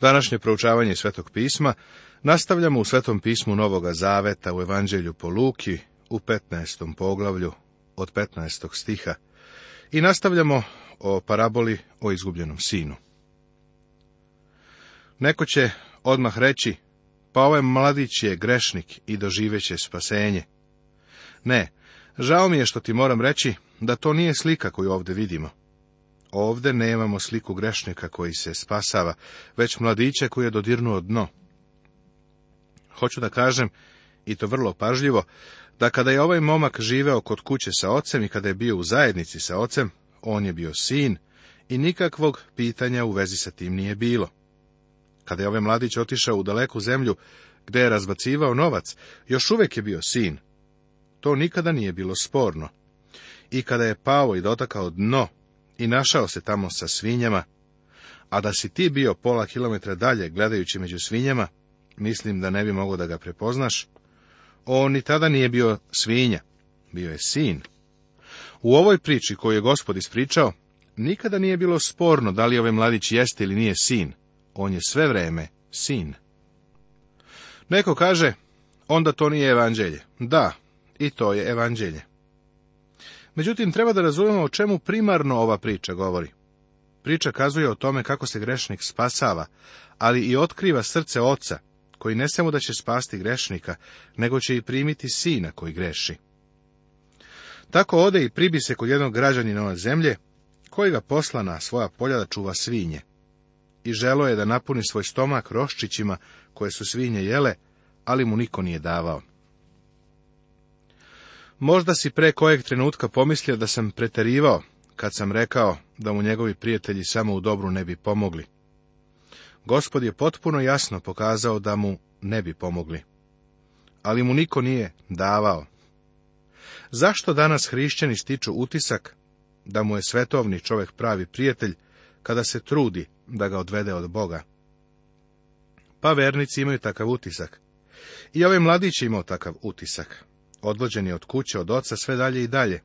Današnje proučavanje Svetog pisma nastavljamo u Svetom pismu Novoga Zaveta u Evanđelju po Luki u 15. poglavlju od 15. stiha i nastavljamo o paraboli o izgubljenom sinu. Neko će odmah reći, pa ovaj mladić je grešnik i doživeće spasenje. Ne, žao mi je što ti moram reći da to nije slika koju ovdje vidimo. Ovde nemamo sliku grešnika koji se spasava, već mladića koji je dodirnuo dno. Hoću da kažem, i to vrlo pažljivo, da kada je ovaj momak živeo kod kuće sa ocem i kada je bio u zajednici sa ocem, on je bio sin i nikakvog pitanja u vezi sa tim nije bilo. Kada je ovaj mladić otišao u daleku zemlju, gdje je razbacivao novac, još uvek je bio sin. To nikada nije bilo sporno. I kada je pao i dotakao dno, i našao se tamo sa svinjama, a da si ti bio pola kilometra dalje gledajući među svinjama, mislim da ne bi mogao da ga prepoznaš. On ni tada nije bio svinja, bio je sin. U ovoj priči koju je gospod ispričao, nikada nije bilo sporno da li ovaj mladić jeste ili nije sin. On je sve vreme sin. Neko kaže, onda to nije evanđelje. Da, i to je evanđelje. Međutim, treba da razumemo o čemu primarno ova priča govori. Priča kazuje o tome kako se grešnik spasava, ali i otkriva srce oca, koji ne samo da će spasti grešnika, nego će i primiti sina koji greši. Tako ode i pribi se kod jednog građanina ove zemlje, koji ga posla na svoja polja da čuva svinje. I želo je da napuni svoj stomak roščićima koje su svinje jele, ali mu niko nije davao. Možda si pre kojeg trenutka pomislio da sam preterivao, kad sam rekao da mu njegovi prijatelji samo u dobru ne bi pomogli. Gospod je potpuno jasno pokazao da mu ne bi pomogli. Ali mu niko nije davao. Zašto danas hrišćani stiču utisak da mu je svetovni čovjek pravi prijatelj kada se trudi da ga odvede od Boga? Pa vernici imaju takav utisak. I ovaj mladić je imao takav utisak odvođen je od kuće, od oca, sve dalje i dalje,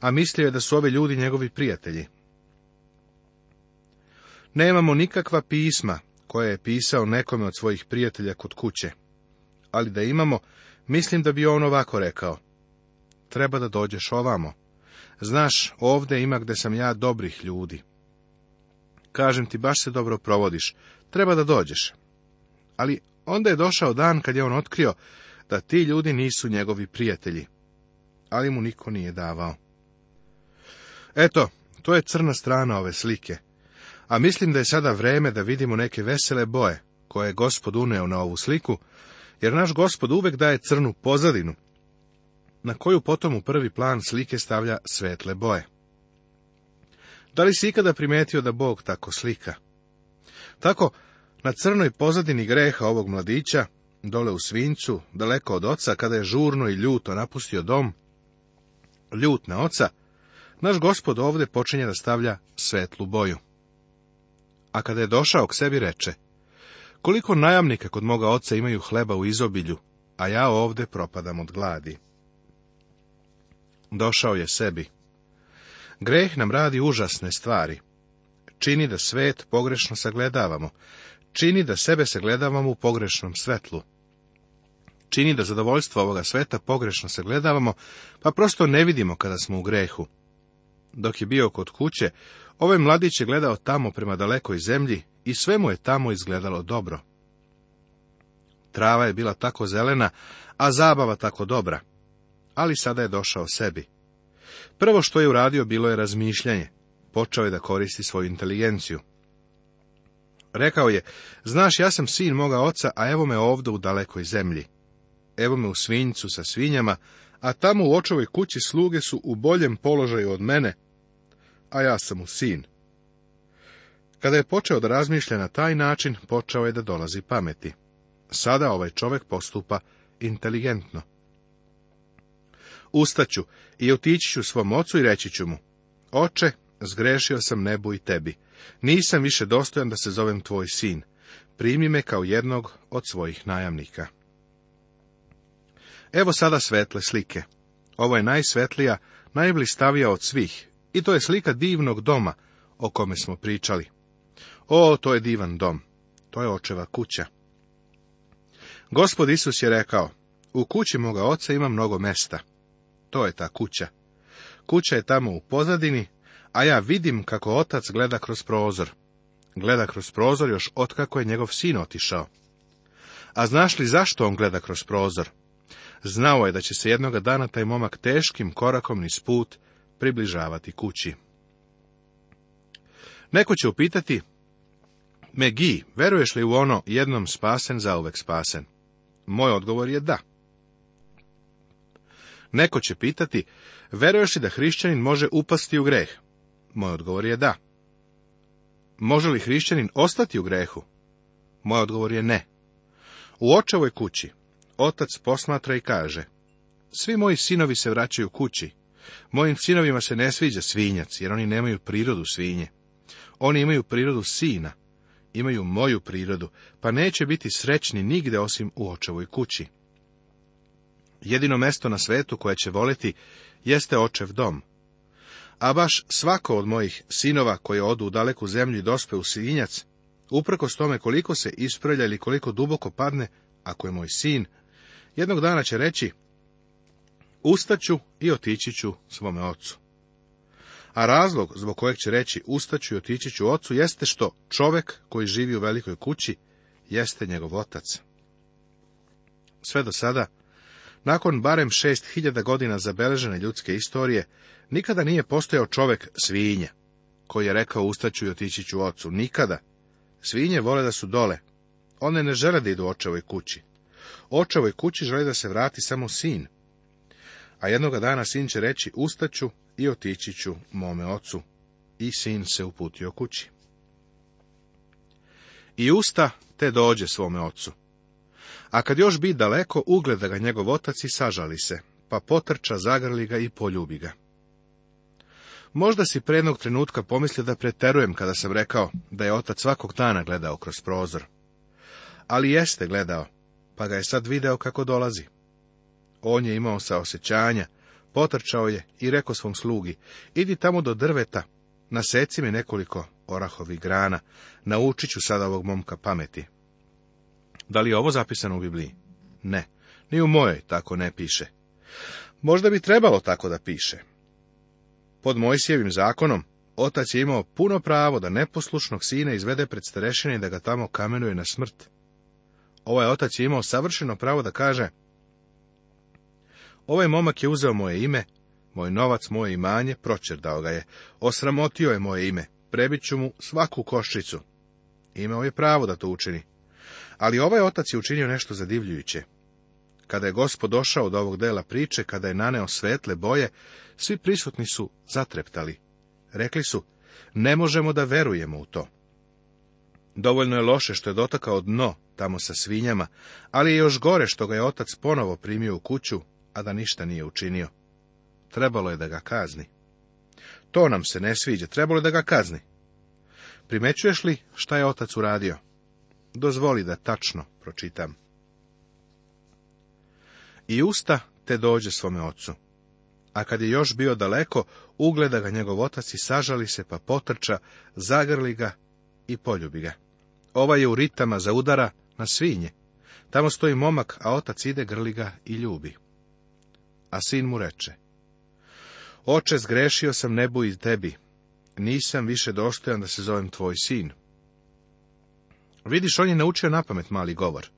a mislio je da su ovi ljudi njegovi prijatelji. Nemamo nikakva pisma koje je pisao nekome od svojih prijatelja kod kuće, ali da imamo, mislim da bi on ovako rekao. Treba da dođeš ovamo. Znaš, ovde ima gde sam ja dobrih ljudi. Kažem ti, baš se dobro provodiš. Treba da dođeš. Ali onda je došao dan kad je on otkrio da ti ljudi nisu njegovi prijatelji, ali mu niko nije davao. Eto, to je crna strana ove slike, a mislim da je sada vreme da vidimo neke vesele boje koje je gospod uneo na ovu sliku, jer naš gospod uvek daje crnu pozadinu, na koju potom u prvi plan slike stavlja svetle boje. Da li si ikada primetio da Bog tako slika? Tako, na crnoj pozadini greha ovog mladića dole u svincu, daleko od oca, kada je žurno i ljuto napustio dom, ljut na oca, naš gospod ovdje počinje da stavlja svetlu boju. A kada je došao k sebi reče, koliko najamnika kod moga oca imaju hleba u izobilju, a ja ovdje propadam od gladi. Došao je sebi. Greh nam radi užasne stvari. Čini da svet pogrešno sagledavamo, čini da sebe sagledavamo u pogrešnom svetlu čini da zadovoljstvo ovoga sveta pogrešno se gledavamo, pa prosto ne vidimo kada smo u grehu. Dok je bio kod kuće, ovaj mladić je gledao tamo prema dalekoj zemlji i sve mu je tamo izgledalo dobro. Trava je bila tako zelena, a zabava tako dobra. Ali sada je došao sebi. Prvo što je uradio bilo je razmišljanje. Počeo je da koristi svoju inteligenciju. Rekao je, znaš, ja sam sin moga oca, a evo me ovdje u dalekoj zemlji evo me u svinjcu sa svinjama, a tamo u očovoj kući sluge su u boljem položaju od mene, a ja sam u sin. Kada je počeo da razmišlja na taj način, počeo je da dolazi pameti. Sada ovaj čovjek postupa inteligentno. Ustaću i otići ću svom ocu i reći ću mu, oče, zgrešio sam nebu i tebi. Nisam više dostojan da se zovem tvoj sin. Primi me kao jednog od svojih najamnika. Evo sada svetle slike. Ovo je najsvetlija, najblistavija od svih, i to je slika divnog doma o kome smo pričali. O, to je divan dom, to je očeva kuća. Gospod Isus je rekao, u kući moga oca ima mnogo mesta. To je ta kuća. Kuća je tamo u pozadini, a ja vidim kako otac gleda kroz prozor. Gleda kroz prozor još otkako je njegov sin otišao. A znaš li zašto on gleda kroz prozor? Znao je da će se jednoga dana taj momak teškim korakom niz put približavati kući. Neko će upitati, Megi, veruješ li u ono jednom spasen, uvek spasen? Moj odgovor je da. Neko će pitati, veruješ li da hrišćanin može upasti u greh? Moj odgovor je da. Može li hrišćanin ostati u grehu? Moj odgovor je ne. U očevoj kući otac posmatra i kaže, svi moji sinovi se vraćaju kući. Mojim sinovima se ne sviđa svinjac, jer oni nemaju prirodu svinje. Oni imaju prirodu sina, imaju moju prirodu, pa neće biti srećni nigde osim u očevoj kući. Jedino mesto na svetu koje će voleti jeste očev dom. A baš svako od mojih sinova koje odu u daleku zemlju i dospe u svinjac, uprkos tome koliko se isprlja ili koliko duboko padne, ako je moj sin Jednog dana će reći, ustaću i otići ću svome ocu. A razlog zbog kojeg će reći ustaću i otići ću ocu jeste što čovek koji živi u velikoj kući jeste njegov otac. Sve do sada, nakon barem šest hiljada godina zabeležene ljudske istorije, nikada nije postojao čovek svinje, koji je rekao ustaću i otići ću ocu. Nikada. Svinje vole da su dole. One ne žele da idu očevoj kući. Očevoj kući želi da se vrati samo sin. A jednoga dana sin će reći, ustaću i otići ću mome ocu. I sin se uputio kući. I usta te dođe svome ocu. A kad još bi daleko, ugleda ga njegov otac i sažali se, pa potrča, zagrli ga i poljubi ga. Možda si prednog trenutka pomislio da preterujem kada sam rekao da je otac svakog dana gledao kroz prozor. Ali jeste gledao, pa ga je sad video kako dolazi. On je imao osjećanja, potrčao je i rekao svom slugi, idi tamo do drveta, naseci mi nekoliko orahovih grana, naučit ću sada ovog momka pameti. Da li je ovo zapisano u Bibliji? Ne, ni u mojoj tako ne piše. Možda bi trebalo tako da piše. Pod Mojsijevim zakonom, otac je imao puno pravo da neposlušnog sina izvede pred starešine i da ga tamo kamenuje na smrt. Ovaj otac je imao savršeno pravo da kaže Ovaj momak je uzeo moje ime, moj novac, moje imanje, pročerdao ga je, osramotio je moje ime, prebit ću mu svaku koščicu. Imao je pravo da to učini. Ali ovaj otac je učinio nešto zadivljujuće. Kada je gospod došao do ovog dela priče, kada je naneo svetle boje, svi prisutni su zatreptali. Rekli su, ne možemo da verujemo u to. Dovoljno je loše što je dotakao dno tamo sa svinjama, ali je još gore što ga je otac ponovo primio u kuću, a da ništa nije učinio. Trebalo je da ga kazni. To nam se ne sviđa, trebalo je da ga kazni. Primećuješ li šta je otac uradio? Dozvoli da tačno pročitam. I usta te dođe svome ocu. A kad je još bio daleko, ugleda ga njegov otac i sažali se, pa potrča, zagrli ga i poljubi ga. Ovaj je u ritama udara na svinje. Tamo stoji momak, a otac ide grli ga i ljubi. A sin mu reče, Oče, zgrešio sam nebu i tebi. Nisam više dostojan da se zovem tvoj sin. Vidiš, on je naučio napamet mali govor.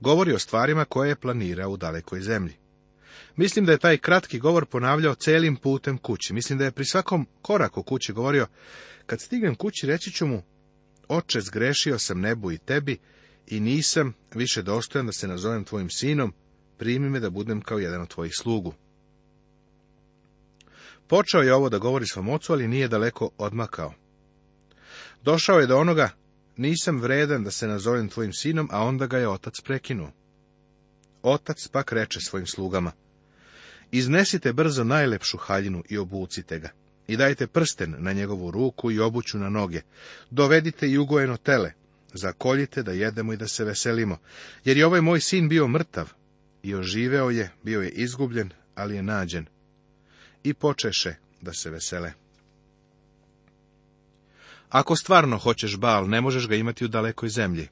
Govori o stvarima koje je planirao u dalekoj zemlji. Mislim da je taj kratki govor ponavljao celim putem kući. Mislim da je pri svakom koraku kući govorio, kad stignem kući reći ću mu, Oče, zgrešio sam nebu i tebi i nisam više dostojan da se nazovem tvojim sinom, primi me da budem kao jedan od tvojih slugu. Počeo je ovo da govori svom ocu, ali nije daleko odmakao. Došao je do onoga, nisam vredan da se nazovem tvojim sinom, a onda ga je otac prekinuo. Otac pak reče svojim slugama, iznesite brzo najlepšu haljinu i obucite ga i dajte prsten na njegovu ruku i obuću na noge. Dovedite i ugojeno tele, zakoljite da jedemo i da se veselimo, jer je ovaj moj sin bio mrtav i oživeo je, bio je izgubljen, ali je nađen. I počeše da se vesele. Ako stvarno hoćeš bal, ne možeš ga imati u dalekoj zemlji.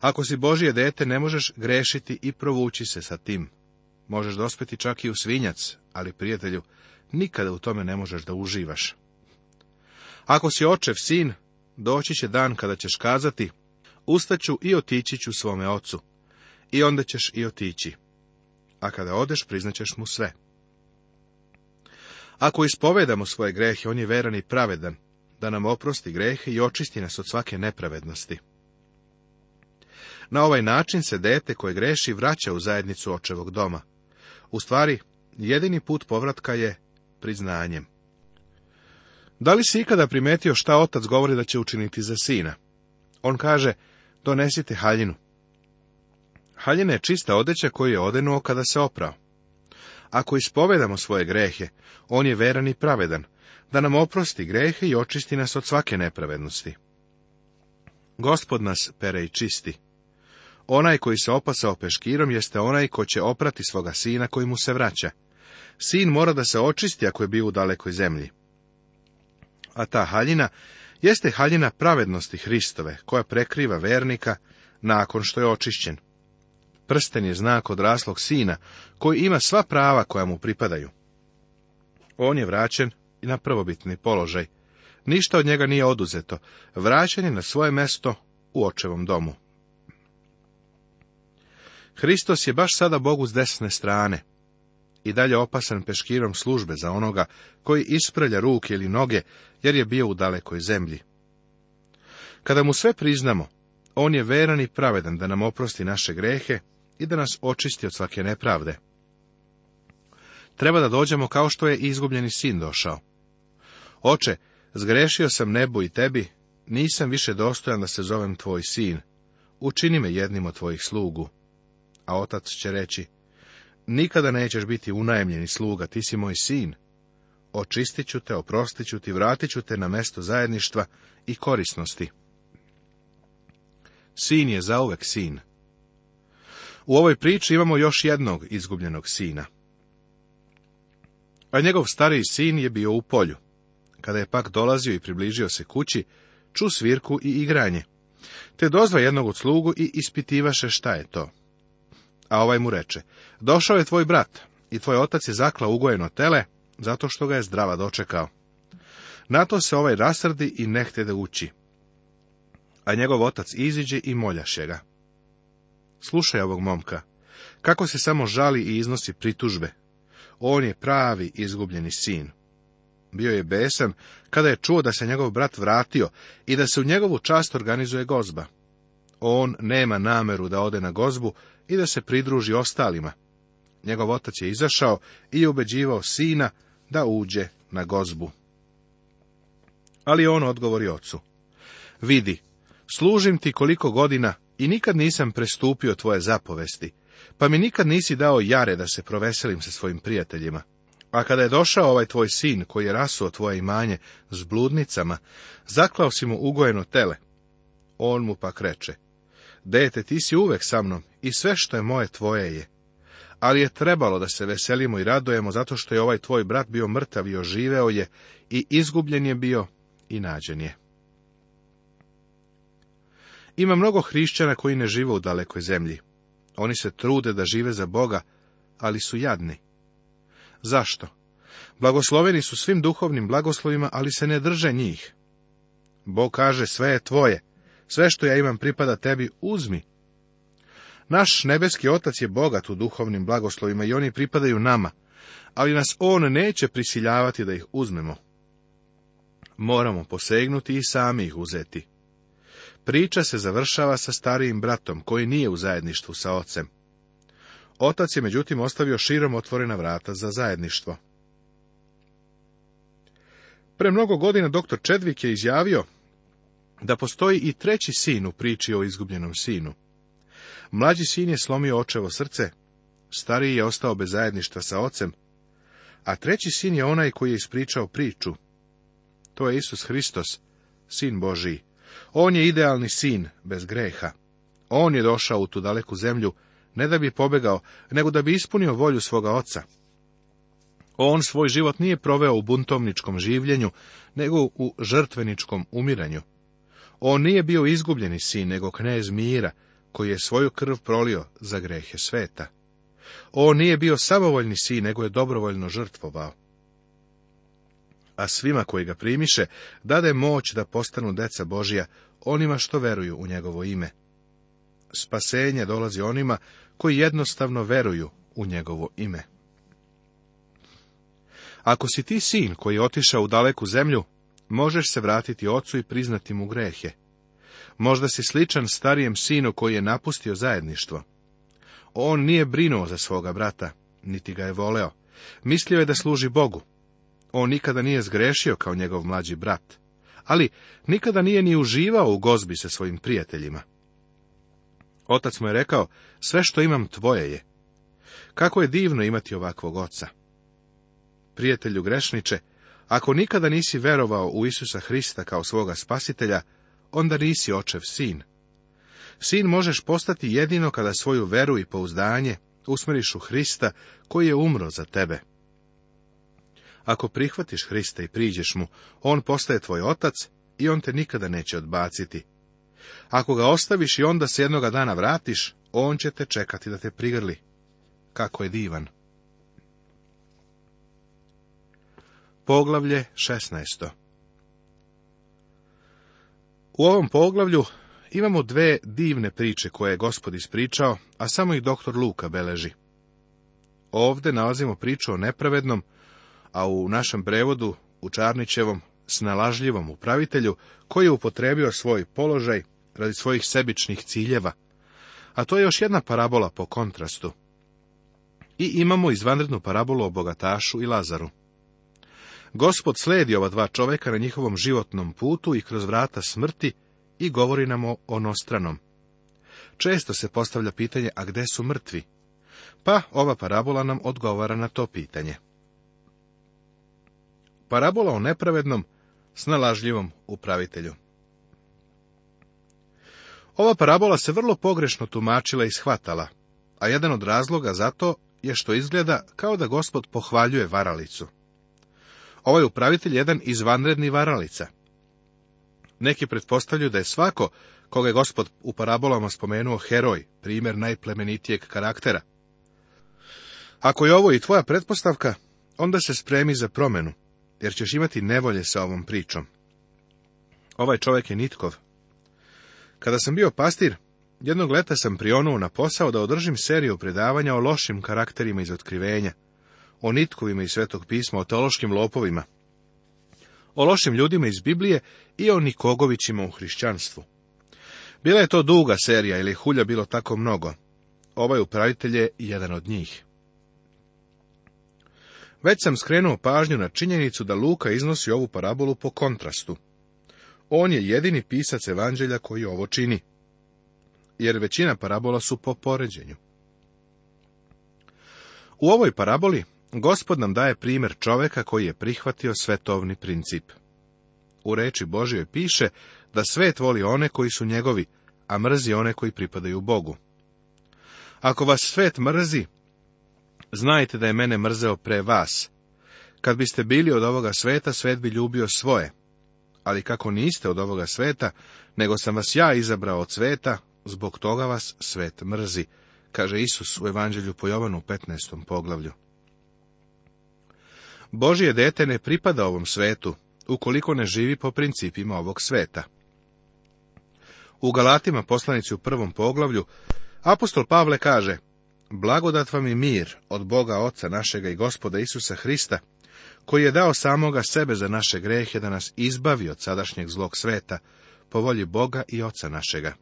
Ako si Božije dete, ne možeš grešiti i provući se sa tim. Možeš dospeti čak i u svinjac, ali prijatelju, nikada u tome ne možeš da uživaš. Ako si očev sin, doći će dan kada ćeš kazati, ustaću i otići ću svome ocu, i onda ćeš i otići, a kada odeš priznaćeš mu sve. Ako ispovedamo svoje grehe, on je veran i pravedan, da nam oprosti grehe i očisti nas od svake nepravednosti. Na ovaj način se dete koje greši vraća u zajednicu očevog doma. U stvari, jedini put povratka je priznanjem. Da li si ikada primetio šta otac govori da će učiniti za sina? On kaže, donesite haljinu. Haljina je čista odeća koju je odenuo kada se oprao. Ako ispovedamo svoje grehe, on je veran i pravedan, da nam oprosti grehe i očisti nas od svake nepravednosti. Gospod nas pere i čisti. Onaj koji se opasao peškirom jeste onaj ko će oprati svoga sina koji mu se vraća sin mora da se očisti ako je bio u dalekoj zemlji. A ta haljina jeste haljina pravednosti Hristove, koja prekriva vernika nakon što je očišćen. Prsten je znak odraslog sina, koji ima sva prava koja mu pripadaju. On je vraćen i na prvobitni položaj. Ništa od njega nije oduzeto, vraćen je na svoje mesto u očevom domu. Hristos je baš sada Bogu s desne strane i dalje opasan peškirom službe za onoga koji isprlja ruke ili noge, jer je bio u dalekoj zemlji. Kada mu sve priznamo, on je veran i pravedan da nam oprosti naše grehe i da nas očisti od svake nepravde. Treba da dođemo kao što je izgubljeni sin došao. Oče, zgrešio sam nebu i tebi, nisam više dostojan da se zovem tvoj sin, učini me jednim od tvojih slugu. A otac će reći, nikada nećeš biti unajemljeni sluga, ti si moj sin. Očistit ću te, oprostit ću ti, vratit ću te na mesto zajedništva i korisnosti. Sin je zauvek sin. U ovoj priči imamo još jednog izgubljenog sina. A njegov stariji sin je bio u polju. Kada je pak dolazio i približio se kući, ču svirku i igranje, te dozva jednog od slugu i ispitivaše šta je to. A ovaj mu reče, došao je tvoj brat i tvoj otac je zakla ugojeno tele, zato što ga je zdrava dočekao. Na to se ovaj rasrdi i ne da ući. A njegov otac iziđe i moljaše ga. Slušaj ovog momka, kako se samo žali i iznosi pritužbe. On je pravi izgubljeni sin. Bio je besan kada je čuo da se njegov brat vratio i da se u njegovu čast organizuje gozba. On nema nameru da ode na gozbu, i da se pridruži ostalima. Njegov otac je izašao i ubeđivao sina da uđe na gozbu. Ali on odgovori ocu. Vidi, služim ti koliko godina i nikad nisam prestupio tvoje zapovesti, pa mi nikad nisi dao jare da se proveselim sa svojim prijateljima. A kada je došao ovaj tvoj sin, koji je rasuo tvoje imanje s bludnicama, zaklao si mu ugojeno tele. On mu pak reče, Dete, ti si uvek sa mnom i sve što je moje tvoje je. Ali je trebalo da se veselimo i radujemo zato što je ovaj tvoj brat bio mrtav i oživeo je i izgubljen je bio i nađen je. Ima mnogo hrišćana koji ne žive u dalekoj zemlji. Oni se trude da žive za Boga, ali su jadni. Zašto? Blagosloveni su svim duhovnim blagoslovima, ali se ne drže njih. Bog kaže sve je tvoje, sve što ja imam pripada tebi, uzmi. Naš nebeski otac je bogat u duhovnim blagoslovima i oni pripadaju nama, ali nas on neće prisiljavati da ih uzmemo. Moramo posegnuti i sami ih uzeti. Priča se završava sa starijim bratom, koji nije u zajedništvu sa ocem. Otac je međutim ostavio širom otvorena vrata za zajedništvo. Pre mnogo godina dr. Čedvik je izjavio da postoji i treći sin u priči o izgubljenom sinu. Mlađi sin je slomio očevo srce, stariji je ostao bez zajedništa sa ocem, a treći sin je onaj koji je ispričao priču. To je Isus Hristos, sin Božiji. On je idealni sin, bez greha. On je došao u tu daleku zemlju, ne da bi pobegao, nego da bi ispunio volju svoga oca. On svoj život nije proveo u buntovničkom življenju, nego u žrtveničkom umiranju. On nije bio izgubljeni sin, nego knez mira, koji je svoju krv prolio za grehe sveta. On nije bio samovoljni sin, nego je dobrovoljno žrtvovao. A svima koji ga primiše, dade moć da postanu deca Božija, onima što veruju u njegovo ime. Spasenje dolazi onima koji jednostavno veruju u njegovo ime. Ako si ti sin koji je otišao u daleku zemlju, možeš se vratiti ocu i priznati mu grehe. Možda si sličan starijem sinu koji je napustio zajedništvo. On nije brinuo za svoga brata, niti ga je voleo. Mislio je da služi Bogu. On nikada nije zgrešio kao njegov mlađi brat, ali nikada nije ni uživao u gozbi sa svojim prijateljima. Otac mu je rekao, sve što imam tvoje je. Kako je divno imati ovakvog oca. Prijatelju grešniče, ako nikada nisi verovao u Isusa Hrista kao svoga spasitelja, onda nisi očev sin. Sin možeš postati jedino kada svoju veru i pouzdanje usmeriš u Hrista koji je umro za tebe. Ako prihvatiš Hrista i priđeš mu, on postaje tvoj otac i on te nikada neće odbaciti. Ako ga ostaviš i onda se jednoga dana vratiš, on će te čekati da te prigrli. Kako je divan! Poglavlje 16. U ovom poglavlju imamo dve divne priče koje je gospod ispričao, a samo ih doktor Luka beleži. Ovde nalazimo priču o nepravednom, a u našem prevodu, u Čarnićevom, snalažljivom upravitelju, koji je upotrebio svoj položaj radi svojih sebičnih ciljeva. A to je još jedna parabola po kontrastu. I imamo izvanrednu parabolu o bogatašu i Lazaru. Gospod sledi ova dva čoveka na njihovom životnom putu i kroz vrata smrti i govori nam o onostranom. Često se postavlja pitanje, a gde su mrtvi? Pa ova parabola nam odgovara na to pitanje. Parabola o nepravednom, snalažljivom upravitelju. Ova parabola se vrlo pogrešno tumačila i shvatala, a jedan od razloga za to je što izgleda kao da gospod pohvaljuje varalicu ovaj upravitelj jedan iz izvanredni varalica. Neki pretpostavljaju da je svako, koga je gospod u parabolama spomenuo, heroj, primjer najplemenitijeg karaktera. Ako je ovo i tvoja pretpostavka, onda se spremi za promenu, jer ćeš imati nevolje sa ovom pričom. Ovaj čovjek je nitkov. Kada sam bio pastir, jednog leta sam prionuo na posao da održim seriju predavanja o lošim karakterima iz otkrivenja o nitkovima iz Svetog pisma, o teološkim lopovima, o lošim ljudima iz Biblije i o Nikogovićima u hrišćanstvu. Bila je to duga serija, ili hulja bilo tako mnogo. Ovaj upravitelj je jedan od njih. Već sam skrenuo pažnju na činjenicu da Luka iznosi ovu parabolu po kontrastu. On je jedini pisac evanđelja koji ovo čini, jer većina parabola su po poređenju. U ovoj paraboli Gospod nam daje primjer čoveka koji je prihvatio svetovni princip. U reči Božjoj piše da svet voli one koji su njegovi, a mrzi one koji pripadaju Bogu. Ako vas svet mrzi, znajte da je mene mrzeo pre vas. Kad biste bili od ovoga sveta, svet bi ljubio svoje. Ali kako niste od ovoga sveta, nego sam vas ja izabrao od sveta, zbog toga vas svet mrzi, kaže Isus u Evanđelju po Jovanu 15. poglavlju. Božje dete ne pripada ovom svetu, ukoliko ne živi po principima ovog sveta. U Galatima poslanici u prvom poglavlju, apostol Pavle kaže, Blagodat vam i mir od Boga Oca našega i gospoda Isusa Hrista, koji je dao samoga sebe za naše grehe da nas izbavi od sadašnjeg zlog sveta, po volji Boga i Oca našega.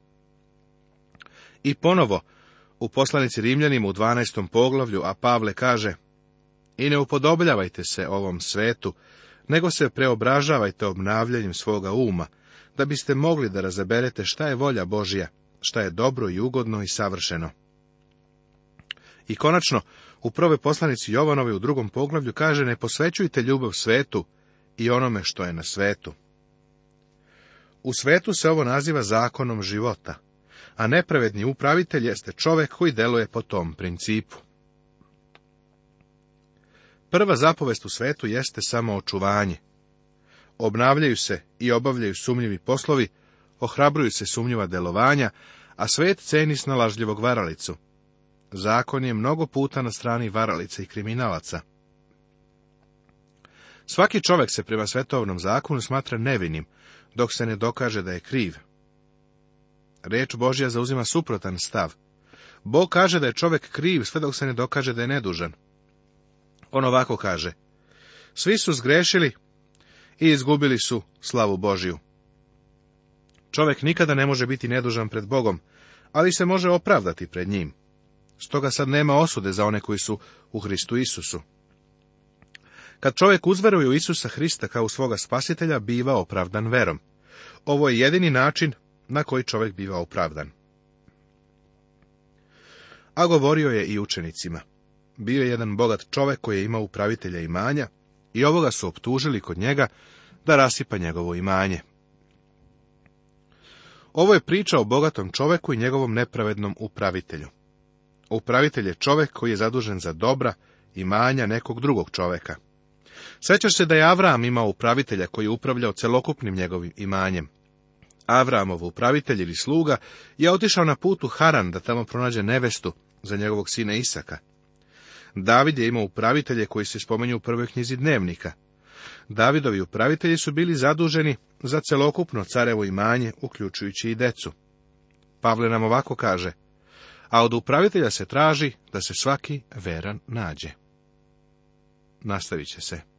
I ponovo, u poslanici Rimljanima u 12. poglavlju, a Pavle kaže, i ne upodobljavajte se ovom svetu, nego se preobražavajte obnavljanjem svoga uma, da biste mogli da razaberete šta je volja Božija, šta je dobro i ugodno i savršeno. I konačno, u prvoj poslanici Jovanovi u drugom poglavlju kaže ne posvećujte ljubav svetu i onome što je na svetu. U svetu se ovo naziva zakonom života, a nepravedni upravitelj jeste čovek koji deluje po tom principu. Prva zapovest u svetu jeste samo očuvanje. Obnavljaju se i obavljaju sumnjivi poslovi, ohrabruju se sumnjiva delovanja, a svet ceni snalažljivog varalicu. Zakon je mnogo puta na strani varalice i kriminalaca. Svaki čovek se prema svetovnom zakonu smatra nevinim, dok se ne dokaže da je kriv. Reč Božja zauzima suprotan stav. Bog kaže da je čovek kriv sve dok se ne dokaže da je nedužan. On ovako kaže, svi su zgrešili i izgubili su slavu Božiju. Čovjek nikada ne može biti nedužan pred Bogom, ali se može opravdati pred njim. Stoga sad nema osude za one koji su u Hristu Isusu. Kad čovjek uzveruje u Isusa Hrista kao svoga spasitelja, biva opravdan verom. Ovo je jedini način na koji čovjek biva opravdan. A govorio je i učenicima bio je jedan bogat čovek koji je imao upravitelja imanja i ovoga su optužili kod njega da rasipa njegovo imanje. Ovo je priča o bogatom čoveku i njegovom nepravednom upravitelju. Upravitelj je čovek koji je zadužen za dobra imanja nekog drugog čoveka. Sećaš se da je Avram imao upravitelja koji je upravljao celokupnim njegovim imanjem. Avramov upravitelj ili sluga je otišao na putu Haran da tamo pronađe nevestu za njegovog sina Isaka. David je imao upravitelje koji se spomenju u prvoj knjizi dnevnika. Davidovi upravitelji su bili zaduženi za celokupno carevo imanje, uključujući i decu. Pavle nam ovako kaže, a od upravitelja se traži da se svaki veran nađe. Nastavit će se.